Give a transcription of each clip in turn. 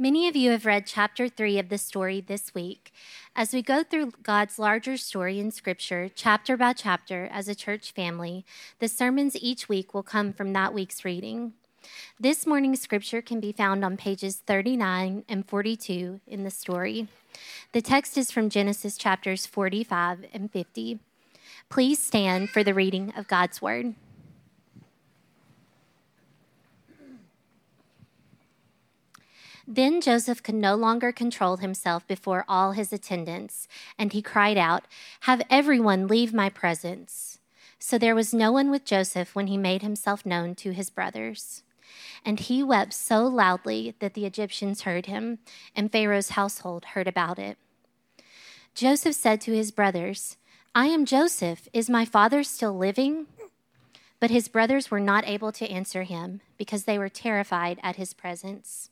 Many of you have read chapter 3 of the story this week. As we go through God's larger story in Scripture, chapter by chapter, as a church family, the sermons each week will come from that week's reading. This morning's Scripture can be found on pages 39 and 42 in the story. The text is from Genesis chapters 45 and 50. Please stand for the reading of God's Word. Then Joseph could no longer control himself before all his attendants, and he cried out, Have everyone leave my presence. So there was no one with Joseph when he made himself known to his brothers. And he wept so loudly that the Egyptians heard him, and Pharaoh's household heard about it. Joseph said to his brothers, I am Joseph. Is my father still living? But his brothers were not able to answer him because they were terrified at his presence.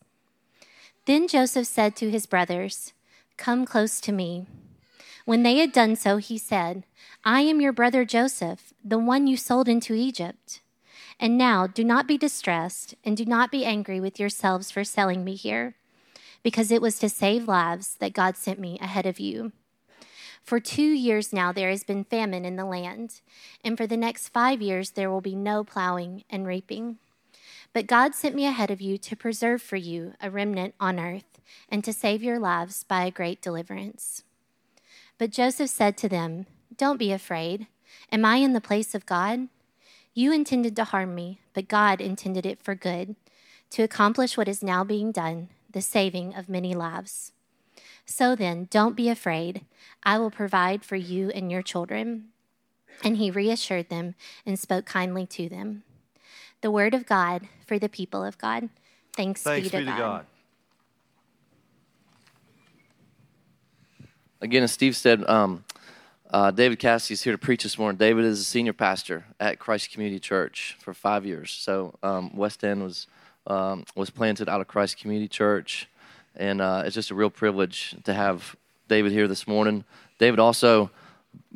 Then Joseph said to his brothers, Come close to me. When they had done so, he said, I am your brother Joseph, the one you sold into Egypt. And now do not be distressed, and do not be angry with yourselves for selling me here, because it was to save lives that God sent me ahead of you. For two years now there has been famine in the land, and for the next five years there will be no plowing and reaping. But God sent me ahead of you to preserve for you a remnant on earth and to save your lives by a great deliverance. But Joseph said to them, Don't be afraid. Am I in the place of God? You intended to harm me, but God intended it for good, to accomplish what is now being done, the saving of many lives. So then, don't be afraid. I will provide for you and your children. And he reassured them and spoke kindly to them the word of God for the people of God. Thanks, Thanks be, to, be to God. God. Again, as Steve said, um, uh, David Cassidy is here to preach this morning. David is a senior pastor at Christ Community Church for five years. So um, West End was um, was planted out of Christ Community Church, and uh, it's just a real privilege to have David here this morning. David also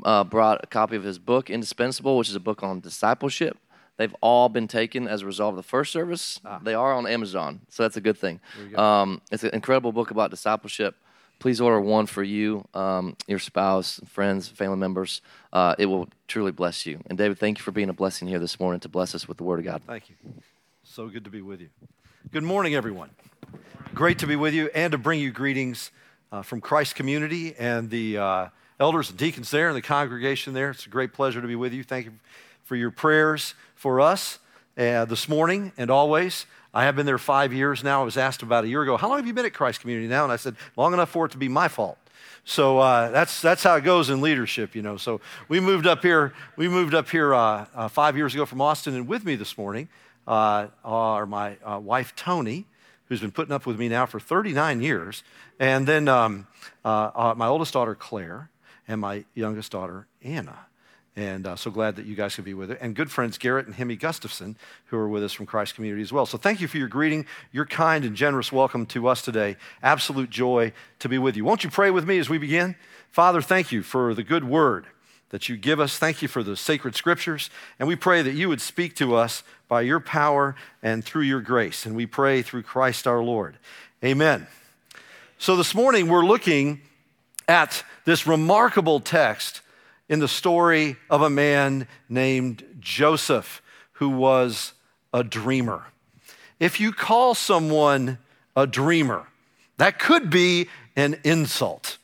uh, brought a copy of his book, Indispensable, which is a book on discipleship. They've all been taken as a result of the first service. Ah. They are on Amazon, so that's a good thing. Um, it's an incredible book about discipleship. Please order one for you, um, your spouse, friends, family members. Uh, it will truly bless you. And David, thank you for being a blessing here this morning to bless us with the Word of God. Thank you. So good to be with you. Good morning, everyone. Great to be with you and to bring you greetings uh, from Christ Community and the uh, elders and deacons there and the congregation there. It's a great pleasure to be with you. Thank you for your prayers for us uh, this morning and always. I have been there five years now. I was asked about a year ago, How long have you been at Christ Community now? And I said, Long enough for it to be my fault. So uh, that's, that's how it goes in leadership, you know. So we moved up here, we moved up here uh, uh, five years ago from Austin, and with me this morning uh, are my uh, wife, Tony, who's been putting up with me now for 39 years, and then um, my oldest daughter, Claire, and my youngest daughter, Anna. And uh, so glad that you guys could be with it. And good friends Garrett and Hemi Gustafson, who are with us from Christ Community as well. So thank you for your greeting, your kind and generous welcome to us today. Absolute joy to be with you. Won't you pray with me as we begin? Father, thank you for the good word that you give us. Thank you for the sacred scriptures. And we pray that you would speak to us by your power and through your grace. And we pray through Christ our Lord. Amen. So this morning we're looking at this remarkable text in the story of a man named Joseph, who was a dreamer. If you call someone a dreamer, that could be an insult.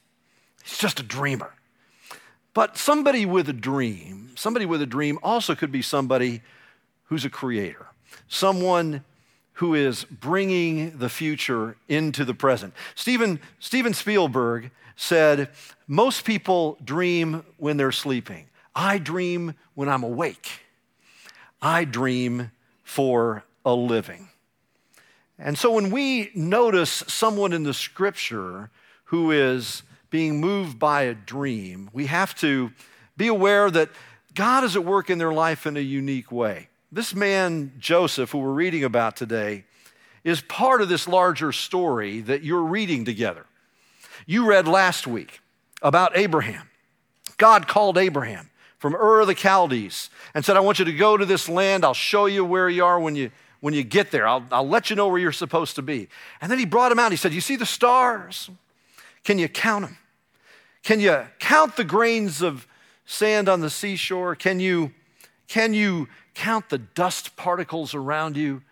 He's just a dreamer. But somebody with a dream, somebody with a dream also could be somebody who's a creator, someone who is bringing the future into the present. Steven, Steven Spielberg said, Most people dream when they're sleeping. I dream when I'm awake. I dream for a living. And so when we notice someone in the scripture who is being moved by a dream, we have to be aware that God is at work in their life in a unique way. This man, Joseph, who we're reading about today, is part of this larger story that you're reading together. You read last week about Abraham. God called Abraham from Ur of the Chaldees and said, I want you to go to this land. I'll show you where you are when you, when you get there. I'll, I'll let you know where you're supposed to be. And then he brought him out. He said, You see the stars? Can you count them? Can you count the grains of sand on the seashore? Can you, can you count the dust particles around you?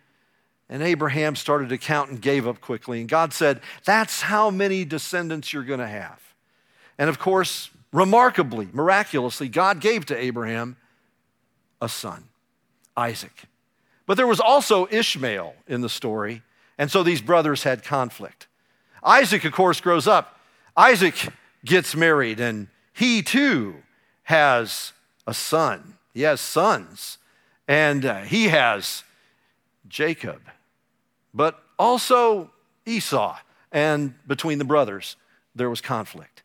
And Abraham started to count and gave up quickly. And God said, That's how many descendants you're going to have. And of course, remarkably, miraculously, God gave to Abraham a son, Isaac. But there was also Ishmael in the story, and so these brothers had conflict. Isaac, of course, grows up. Isaac gets married, and he too has a son. He has sons, and uh, he has Jacob, but also Esau. And between the brothers, there was conflict.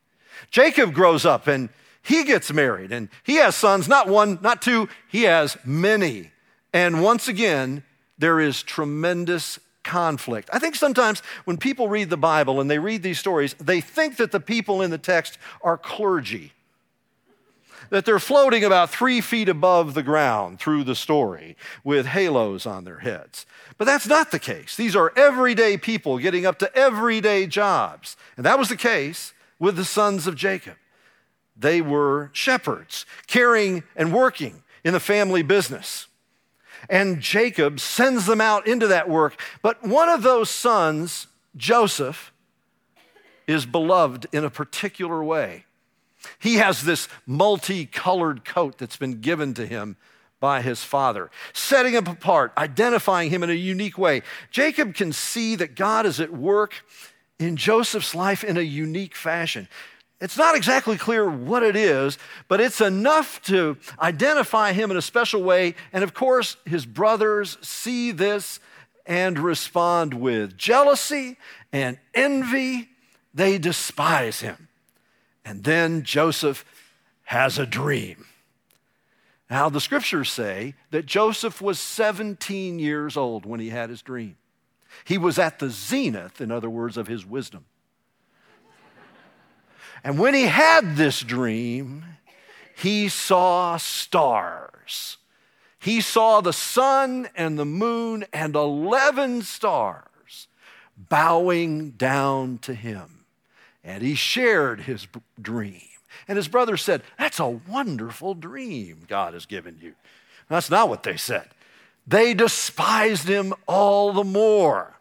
Jacob grows up and he gets married and he has sons, not one, not two, he has many. And once again, there is tremendous conflict. I think sometimes when people read the Bible and they read these stories, they think that the people in the text are clergy, that they're floating about three feet above the ground through the story with halos on their heads. But that's not the case. These are everyday people getting up to everyday jobs. And that was the case with the sons of Jacob. They were shepherds, caring and working in the family business. And Jacob sends them out into that work. But one of those sons, Joseph, is beloved in a particular way. He has this multicolored coat that's been given to him by his father, setting him apart, identifying him in a unique way. Jacob can see that God is at work in Joseph's life in a unique fashion. It's not exactly clear what it is, but it's enough to identify him in a special way. And of course, his brothers see this and respond with jealousy and envy. They despise him. And then Joseph has a dream. Now, the scriptures say that Joseph was 17 years old when he had his dream. He was at the zenith, in other words, of his wisdom. And when he had this dream, he saw stars. He saw the sun and the moon and 11 stars bowing down to him. And he shared his dream. And his brother said, That's a wonderful dream God has given you. That's not what they said. They despised him all the more.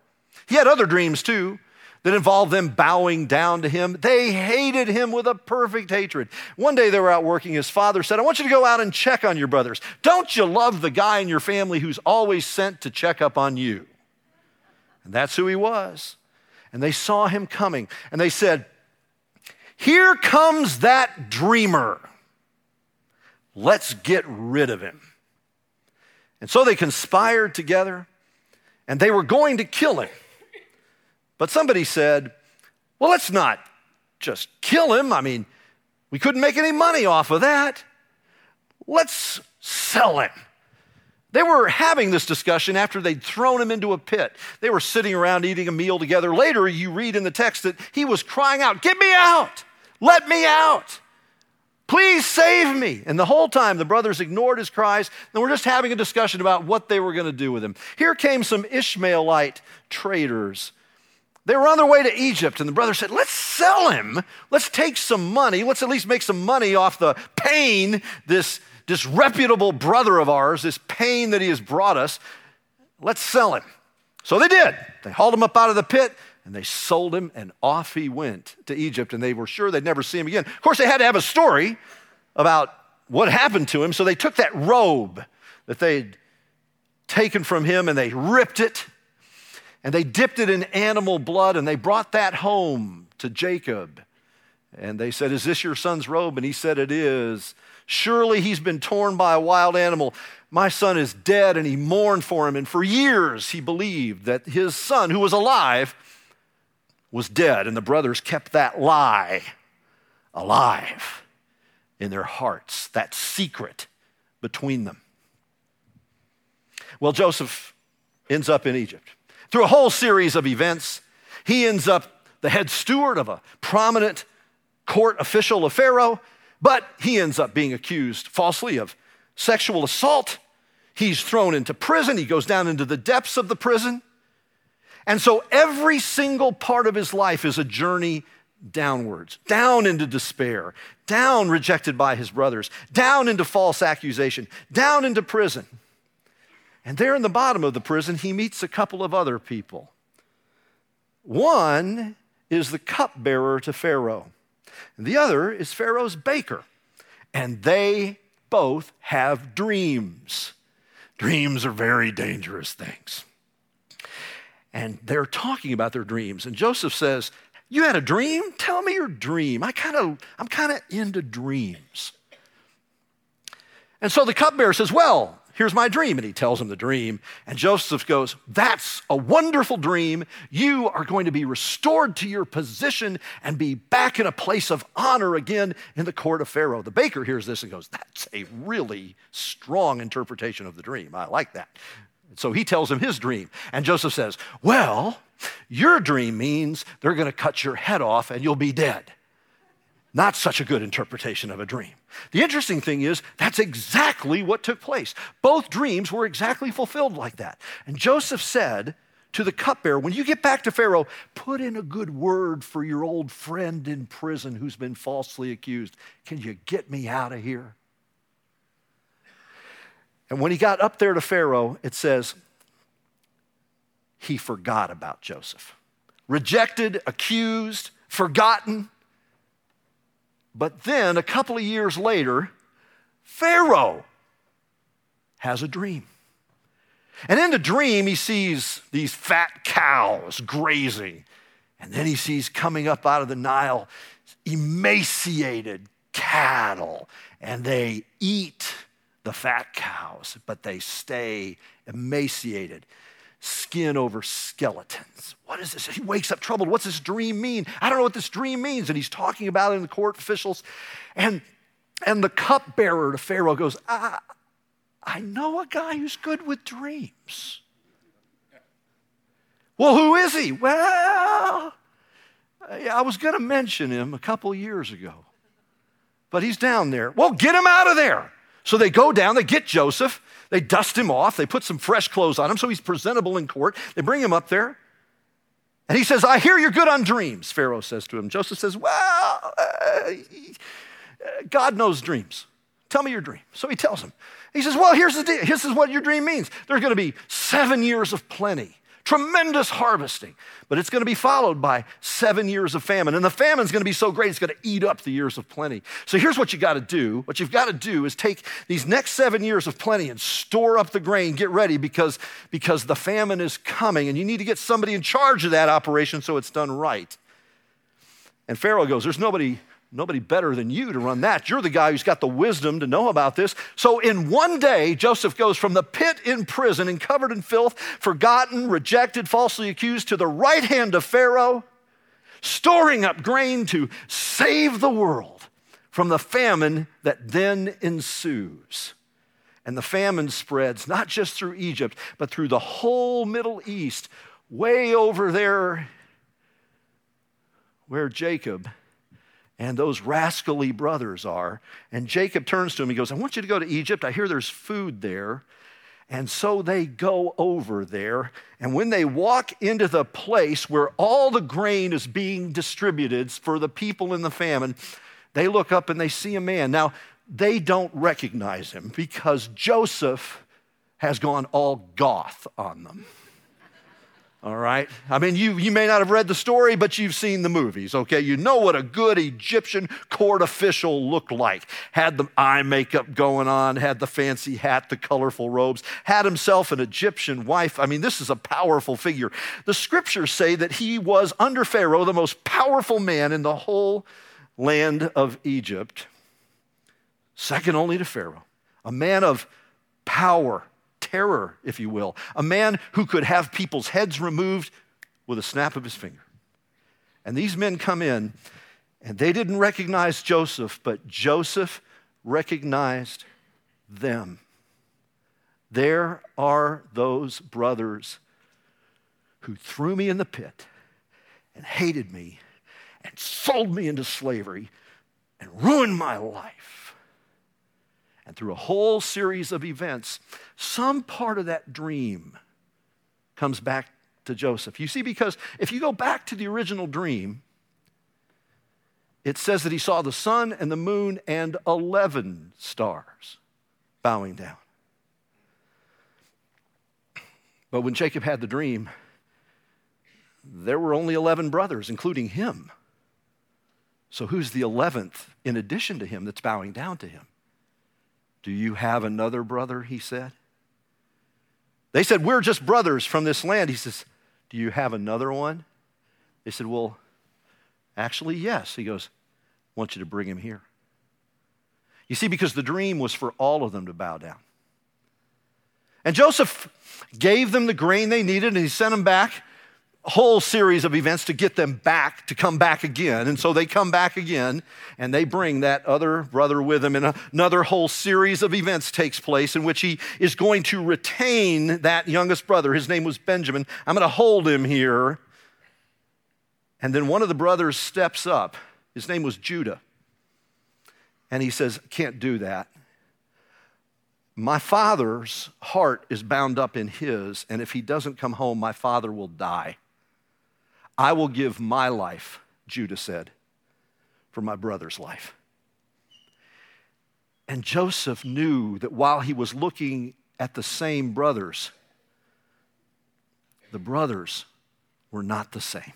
He had other dreams too that involved them bowing down to him. They hated him with a perfect hatred. One day they were out working. His father said, I want you to go out and check on your brothers. Don't you love the guy in your family who's always sent to check up on you? And that's who he was. And they saw him coming and they said, Here comes that dreamer. Let's get rid of him. And so they conspired together and they were going to kill him. But somebody said, well, let's not just kill him. I mean, we couldn't make any money off of that. Let's sell him. They were having this discussion after they'd thrown him into a pit. They were sitting around eating a meal together. Later, you read in the text that he was crying out, Get me out! Let me out! Please save me. And the whole time, the brothers ignored his cries and were just having a discussion about what they were going to do with him. Here came some Ishmaelite traders they were on their way to Egypt, and the brother said, Let's sell him. Let's take some money. Let's at least make some money off the pain this disreputable brother of ours, this pain that he has brought us. Let's sell him. So they did. They hauled him up out of the pit and they sold him, and off he went to Egypt, and they were sure they'd never see him again. Of course, they had to have a story about what happened to him, so they took that robe that they'd taken from him and they ripped it and they dipped it in animal blood and they brought that home to Jacob. And they said, Is this your son's robe? And he said, It is. Surely he's been torn by a wild animal. My son is dead, and he mourned for him. And for years he believed that his son, who was alive, was dead. And the brothers kept that lie alive in their hearts, that secret between them. Well, Joseph ends up in Egypt. Through a whole series of events, he ends up the head steward of a prominent court official of Pharaoh, but he ends up being accused falsely of sexual assault. He's thrown into prison. He goes down into the depths of the prison. And so every single part of his life is a journey downwards, down into despair, down rejected by his brothers, down into false accusation, down into prison. And there in the bottom of the prison, he meets a couple of other people. One is the cupbearer to Pharaoh, and the other is Pharaoh's baker. And they both have dreams. Dreams are very dangerous things. And they're talking about their dreams. And Joseph says, You had a dream? Tell me your dream. I kind of, I'm kind of into dreams. And so the cupbearer says, Well, Here's my dream. And he tells him the dream. And Joseph goes, That's a wonderful dream. You are going to be restored to your position and be back in a place of honor again in the court of Pharaoh. The baker hears this and goes, That's a really strong interpretation of the dream. I like that. So he tells him his dream. And Joseph says, Well, your dream means they're going to cut your head off and you'll be dead. Not such a good interpretation of a dream. The interesting thing is, that's exactly what took place. Both dreams were exactly fulfilled like that. And Joseph said to the cupbearer, When you get back to Pharaoh, put in a good word for your old friend in prison who's been falsely accused. Can you get me out of here? And when he got up there to Pharaoh, it says, he forgot about Joseph. Rejected, accused, forgotten. But then, a couple of years later, Pharaoh has a dream. And in the dream, he sees these fat cows grazing. And then he sees coming up out of the Nile emaciated cattle. And they eat the fat cows, but they stay emaciated skin over skeletons. What is this? He wakes up troubled. What's this dream mean? I don't know what this dream means. And he's talking about it in the court officials. And, and the cupbearer to Pharaoh goes, I, I know a guy who's good with dreams. Well, who is he? Well, I was going to mention him a couple years ago, but he's down there. Well, get him out of there. So they go down, they get Joseph, they dust him off, they put some fresh clothes on him so he's presentable in court. They bring him up there. And he says, I hear you're good on dreams, Pharaoh says to him. Joseph says, Well, uh, God knows dreams. Tell me your dream. So he tells him. He says, Well, here's the deal. This is what your dream means. There's going to be seven years of plenty tremendous harvesting. But it's going to be followed by seven years of famine. And the famine's going to be so great, it's going to eat up the years of plenty. So here's what you got to do. What you've got to do is take these next seven years of plenty and store up the grain, get ready because, because the famine is coming. And you need to get somebody in charge of that operation so it's done right. And Pharaoh goes, There's nobody Nobody better than you to run that. You're the guy who's got the wisdom to know about this. So, in one day, Joseph goes from the pit in prison and covered in filth, forgotten, rejected, falsely accused, to the right hand of Pharaoh, storing up grain to save the world from the famine that then ensues. And the famine spreads not just through Egypt, but through the whole Middle East, way over there where Jacob and those rascally brothers are. And Jacob turns to him. He goes, I want you to go to Egypt. I hear there's food there. And so they go over there. And when they walk into the place where all the grain is being distributed for the people in the famine, they look up and they see a man. Now, they don't recognize him because Joseph has gone all goth on them. All right? I mean, you, you may not have read the story, but you've seen the movies, okay? You know what a good Egyptian court official looked like. Had the eye makeup going on, had the fancy hat, the colorful robes, had himself an Egyptian wife. I mean, this is a powerful figure. The scriptures say that he was, under Pharaoh, the most powerful man in the whole land of Egypt, second only to Pharaoh, a man of power terror, if you will, a man who could have people's heads removed with a snap of his finger. And these men come in, and they didn't recognize Joseph, but Joseph recognized them. There are those brothers who threw me in the pit and hated me and sold me into slavery and ruined my life. And through a whole series of events, some part of that dream comes back to Joseph. You see, because if you go back to the original dream, it says that he saw the sun and the moon and 11 stars bowing down. But when Jacob had the dream, there were only 11 brothers, including him. So who's the 11th in addition to him that's bowing down to him? Do you have another brother? He said. They said, We're just brothers from this land. He says, Do you have another one? They said, Well, actually, yes. He goes, I want you to bring him here. You see, because the dream was for all of them to bow down. And Joseph gave them the grain they needed and he sent them back whole series of events to get them back to come back again. And so they come back again and they bring that other brother with them. And another whole series of events takes place in which he is going to retain that youngest brother. His name was Benjamin. I'm going to hold him here. And then one of the brothers steps up. His name was Judah. And he says, Can't do that. My father's heart is bound up in his, and if he doesn't come home, my father will die. I will give my life, Judah said, for my brother's life. And Joseph knew that while he was looking at the same brothers, the brothers were not the same.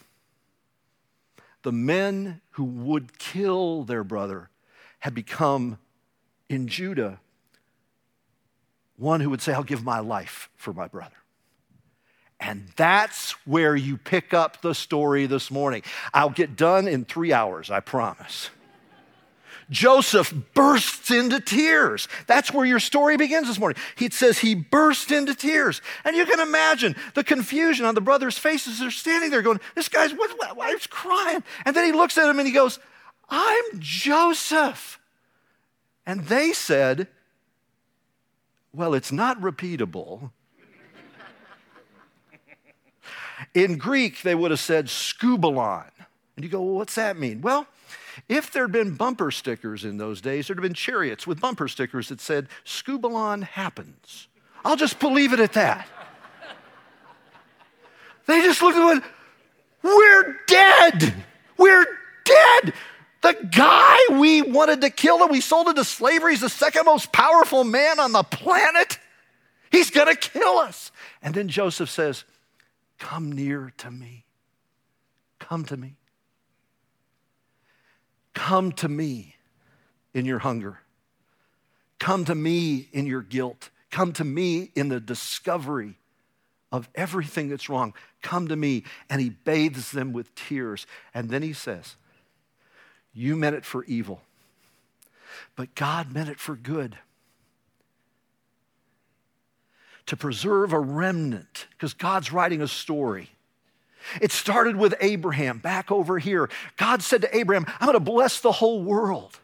The men who would kill their brother had become in Judah one who would say, I'll give my life for my brother. And that's where you pick up the story this morning. I'll get done in three hours, I promise. Joseph bursts into tears. That's where your story begins this morning. He says he burst into tears. And you can imagine the confusion on the brothers' faces. They're standing there going, This guy's, what, why is crying? And then he looks at him and he goes, I'm Joseph. And they said, Well, it's not repeatable In Greek, they would have said skubalon. And you go, well, what's that mean? Well, if there had been bumper stickers in those days, there'd have been chariots with bumper stickers that said, Skubalon happens. I'll just believe it at that. they just looked at it we're dead. We're dead. The guy we wanted to kill and we sold into slavery is the second most powerful man on the planet. He's going to kill us. And then Joseph says, Come near to me. Come to me. Come to me in your hunger. Come to me in your guilt. Come to me in the discovery of everything that's wrong. Come to me. And he bathes them with tears. And then he says, You meant it for evil, but God meant it for good to preserve a remnant because God's writing a story. It started with Abraham back over here. God said to Abraham, I'm going to bless the whole world.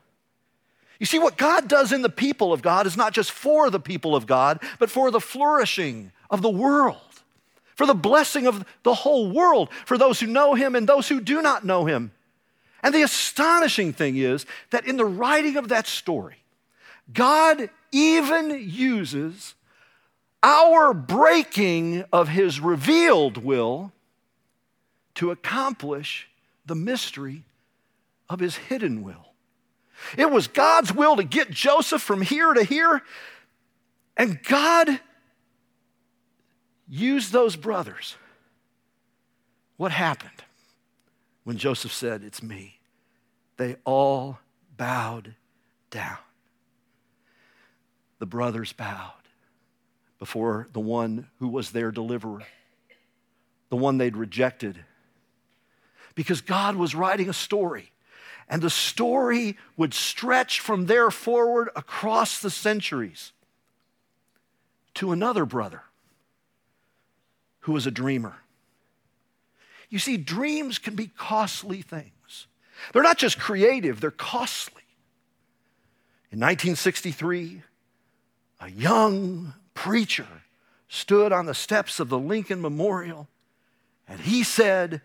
You see, what God does in the people of God is not just for the people of God, but for the flourishing of the world, for the blessing of the whole world, for those who know Him and those who do not know Him. And the astonishing thing is that in the writing of that story, God even uses our breaking of his revealed will to accomplish the mystery of his hidden will. It was God's will to get Joseph from here to here, and God used those brothers. What happened when Joseph said, It's me? They all bowed down. The brothers bowed before the one who was their deliverer, the one they'd rejected. Because God was writing a story, and the story would stretch from there forward across the centuries to another brother who was a dreamer. You see, dreams can be costly things. They're not just creative, they're costly. In 1963, a young preacher stood on the steps of the Lincoln Memorial and he said,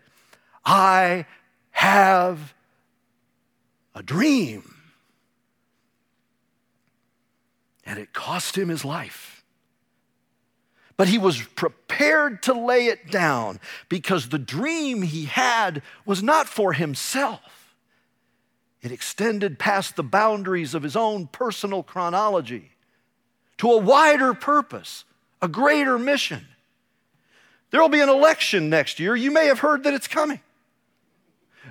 I have a dream. and it cost him his life. But he was prepared to lay it down because the dream he had was not for himself. It extended past the boundaries of his own personal chronology to a wider purpose, a greater mission. There will be an election next year. You may have heard that it's coming.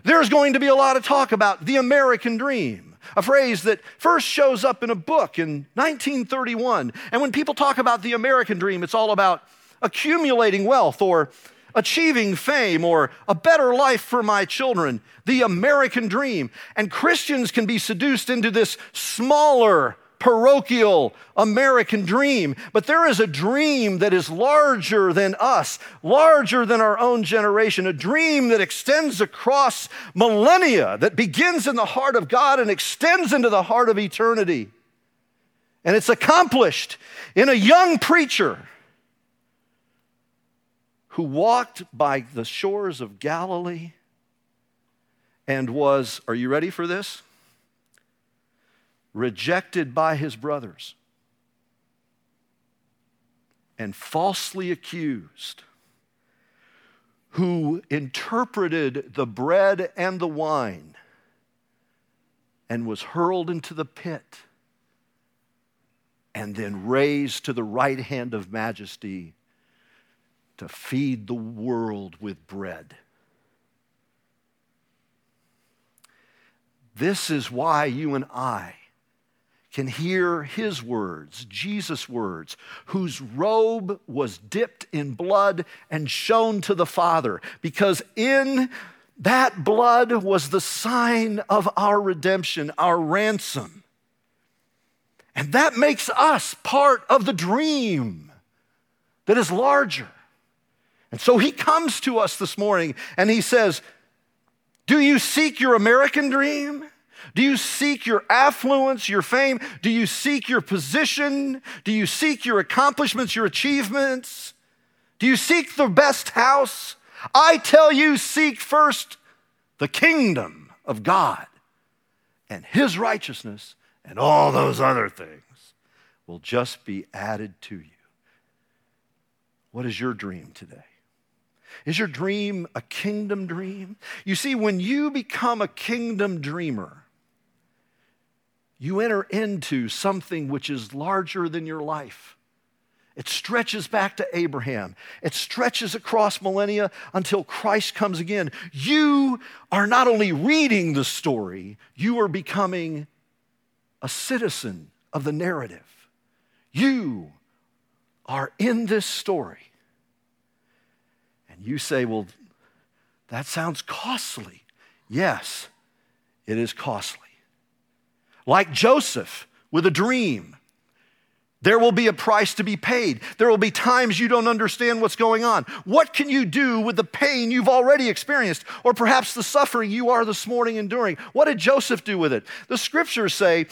There's going to be a lot of talk about the American dream, a phrase that first shows up in a book in 1931. And when people talk about the American dream, it's all about accumulating wealth or achieving fame or a better life for my children, the American dream. And Christians can be seduced into this smaller, parochial American dream, but there is a dream that is larger than us, larger than our own generation, a dream that extends across millennia, that begins in the heart of God and extends into the heart of eternity. And it's accomplished in a young preacher who walked by the shores of Galilee and was, are you ready for this? Rejected by his brothers, and falsely accused, who interpreted the bread and the wine and was hurled into the pit and then raised to the right hand of majesty to feed the world with bread. This is why you and I can hear his words, Jesus' words, whose robe was dipped in blood and shown to the Father, because in that blood was the sign of our redemption, our ransom. And that makes us part of the dream that is larger. And so he comes to us this morning and he says, Do you seek your American dream? Do you seek your affluence, your fame? Do you seek your position? Do you seek your accomplishments, your achievements? Do you seek the best house? I tell you, seek first the kingdom of God and his righteousness, and all those other things will just be added to you. What is your dream today? Is your dream a kingdom dream? You see, when you become a kingdom dreamer, you enter into something which is larger than your life. It stretches back to Abraham. It stretches across millennia until Christ comes again. You are not only reading the story, you are becoming a citizen of the narrative. You are in this story. And you say, well, that sounds costly. Yes, it is costly like Joseph with a dream. There will be a price to be paid. There will be times you don't understand what's going on. What can you do with the pain you've already experienced, or perhaps the suffering you are this morning enduring? What did Joseph do with it? The scriptures say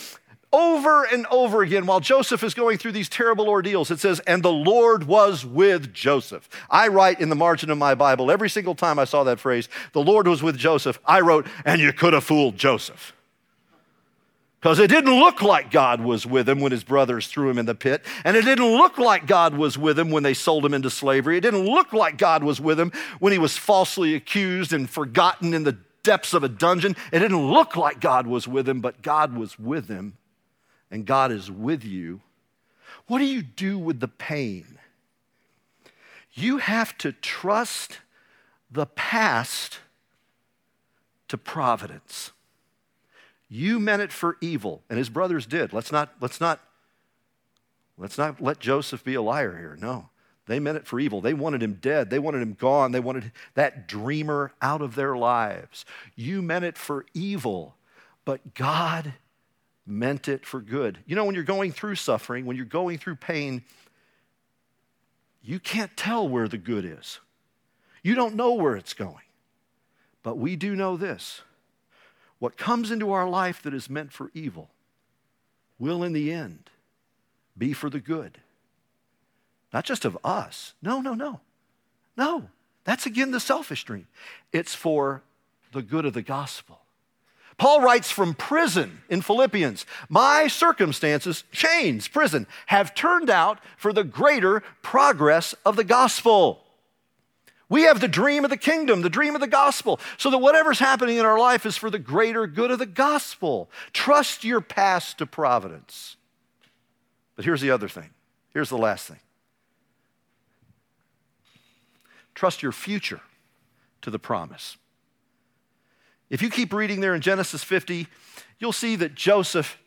over and over again while Joseph is going through these terrible ordeals, it says, And the Lord was with Joseph. I write in the margin of my Bible every single time I saw that phrase, the Lord was with Joseph, I wrote, And you could have fooled Joseph. Because it didn't look like God was with him when his brothers threw him in the pit. And it didn't look like God was with him when they sold him into slavery. It didn't look like God was with him when he was falsely accused and forgotten in the depths of a dungeon. It didn't look like God was with him, but God was with him. And God is with you. What do you do with the pain? You have to trust the past to providence. You meant it for evil, and his brothers did. Let's not, let's not, let's not let Joseph be a liar here. No. They meant it for evil. They wanted him dead. They wanted him gone. They wanted that dreamer out of their lives. You meant it for evil, but God meant it for good. You know, when you're going through suffering, when you're going through pain, you can't tell where the good is. You don't know where it's going. But we do know this what comes into our life that is meant for evil will, in the end, be for the good. Not just of us. No, no, no. No. That's again the selfish dream. It's for the good of the gospel. Paul writes from prison in Philippians My circumstances, chains, prison, have turned out for the greater progress of the gospel. We have the dream of the kingdom, the dream of the gospel, so that whatever's happening in our life is for the greater good of the gospel. Trust your past to providence. But here's the other thing. Here's the last thing. Trust your future to the promise. If you keep reading there in Genesis 50, you'll see that Joseph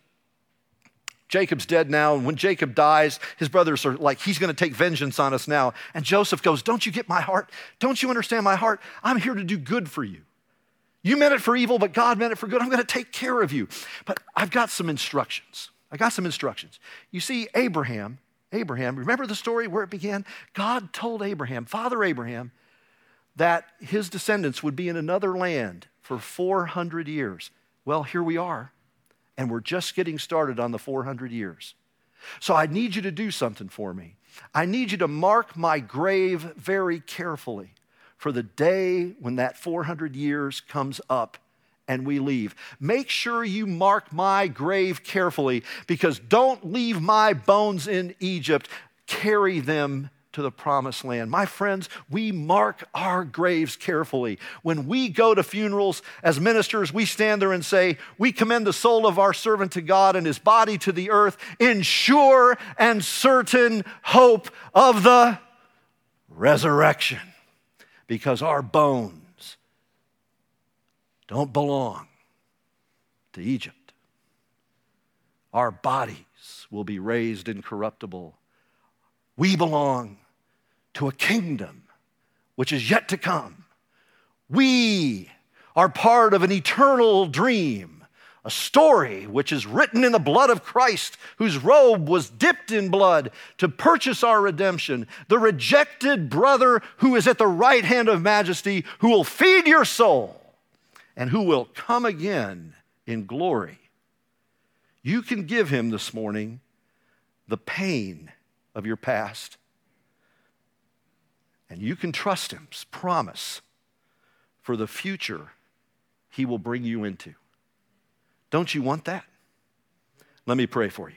Jacob's dead now, and when Jacob dies, his brothers are like, he's going to take vengeance on us now. And Joseph goes, Don't you get my heart? Don't you understand my heart? I'm here to do good for you. You meant it for evil, but God meant it for good. I'm going to take care of you. But I've got some instructions. I got some instructions. You see, Abraham, Abraham, remember the story where it began? God told Abraham, Father Abraham, that his descendants would be in another land for 400 years. Well, here we are and we're just getting started on the 400 years. So I need you to do something for me. I need you to mark my grave very carefully for the day when that 400 years comes up and we leave. Make sure you mark my grave carefully because don't leave my bones in Egypt. Carry them to the promised land. My friends, we mark our graves carefully. When we go to funerals as ministers, we stand there and say, We commend the soul of our servant to God and his body to the earth in sure and certain hope of the resurrection. Because our bones don't belong to Egypt. Our bodies will be raised incorruptible. We belong to a kingdom which is yet to come. We are part of an eternal dream, a story which is written in the blood of Christ, whose robe was dipped in blood to purchase our redemption, the rejected brother who is at the right hand of majesty, who will feed your soul and who will come again in glory. You can give him this morning the pain of your past and you can trust Him's promise for the future He will bring you into. Don't you want that? Let me pray for you.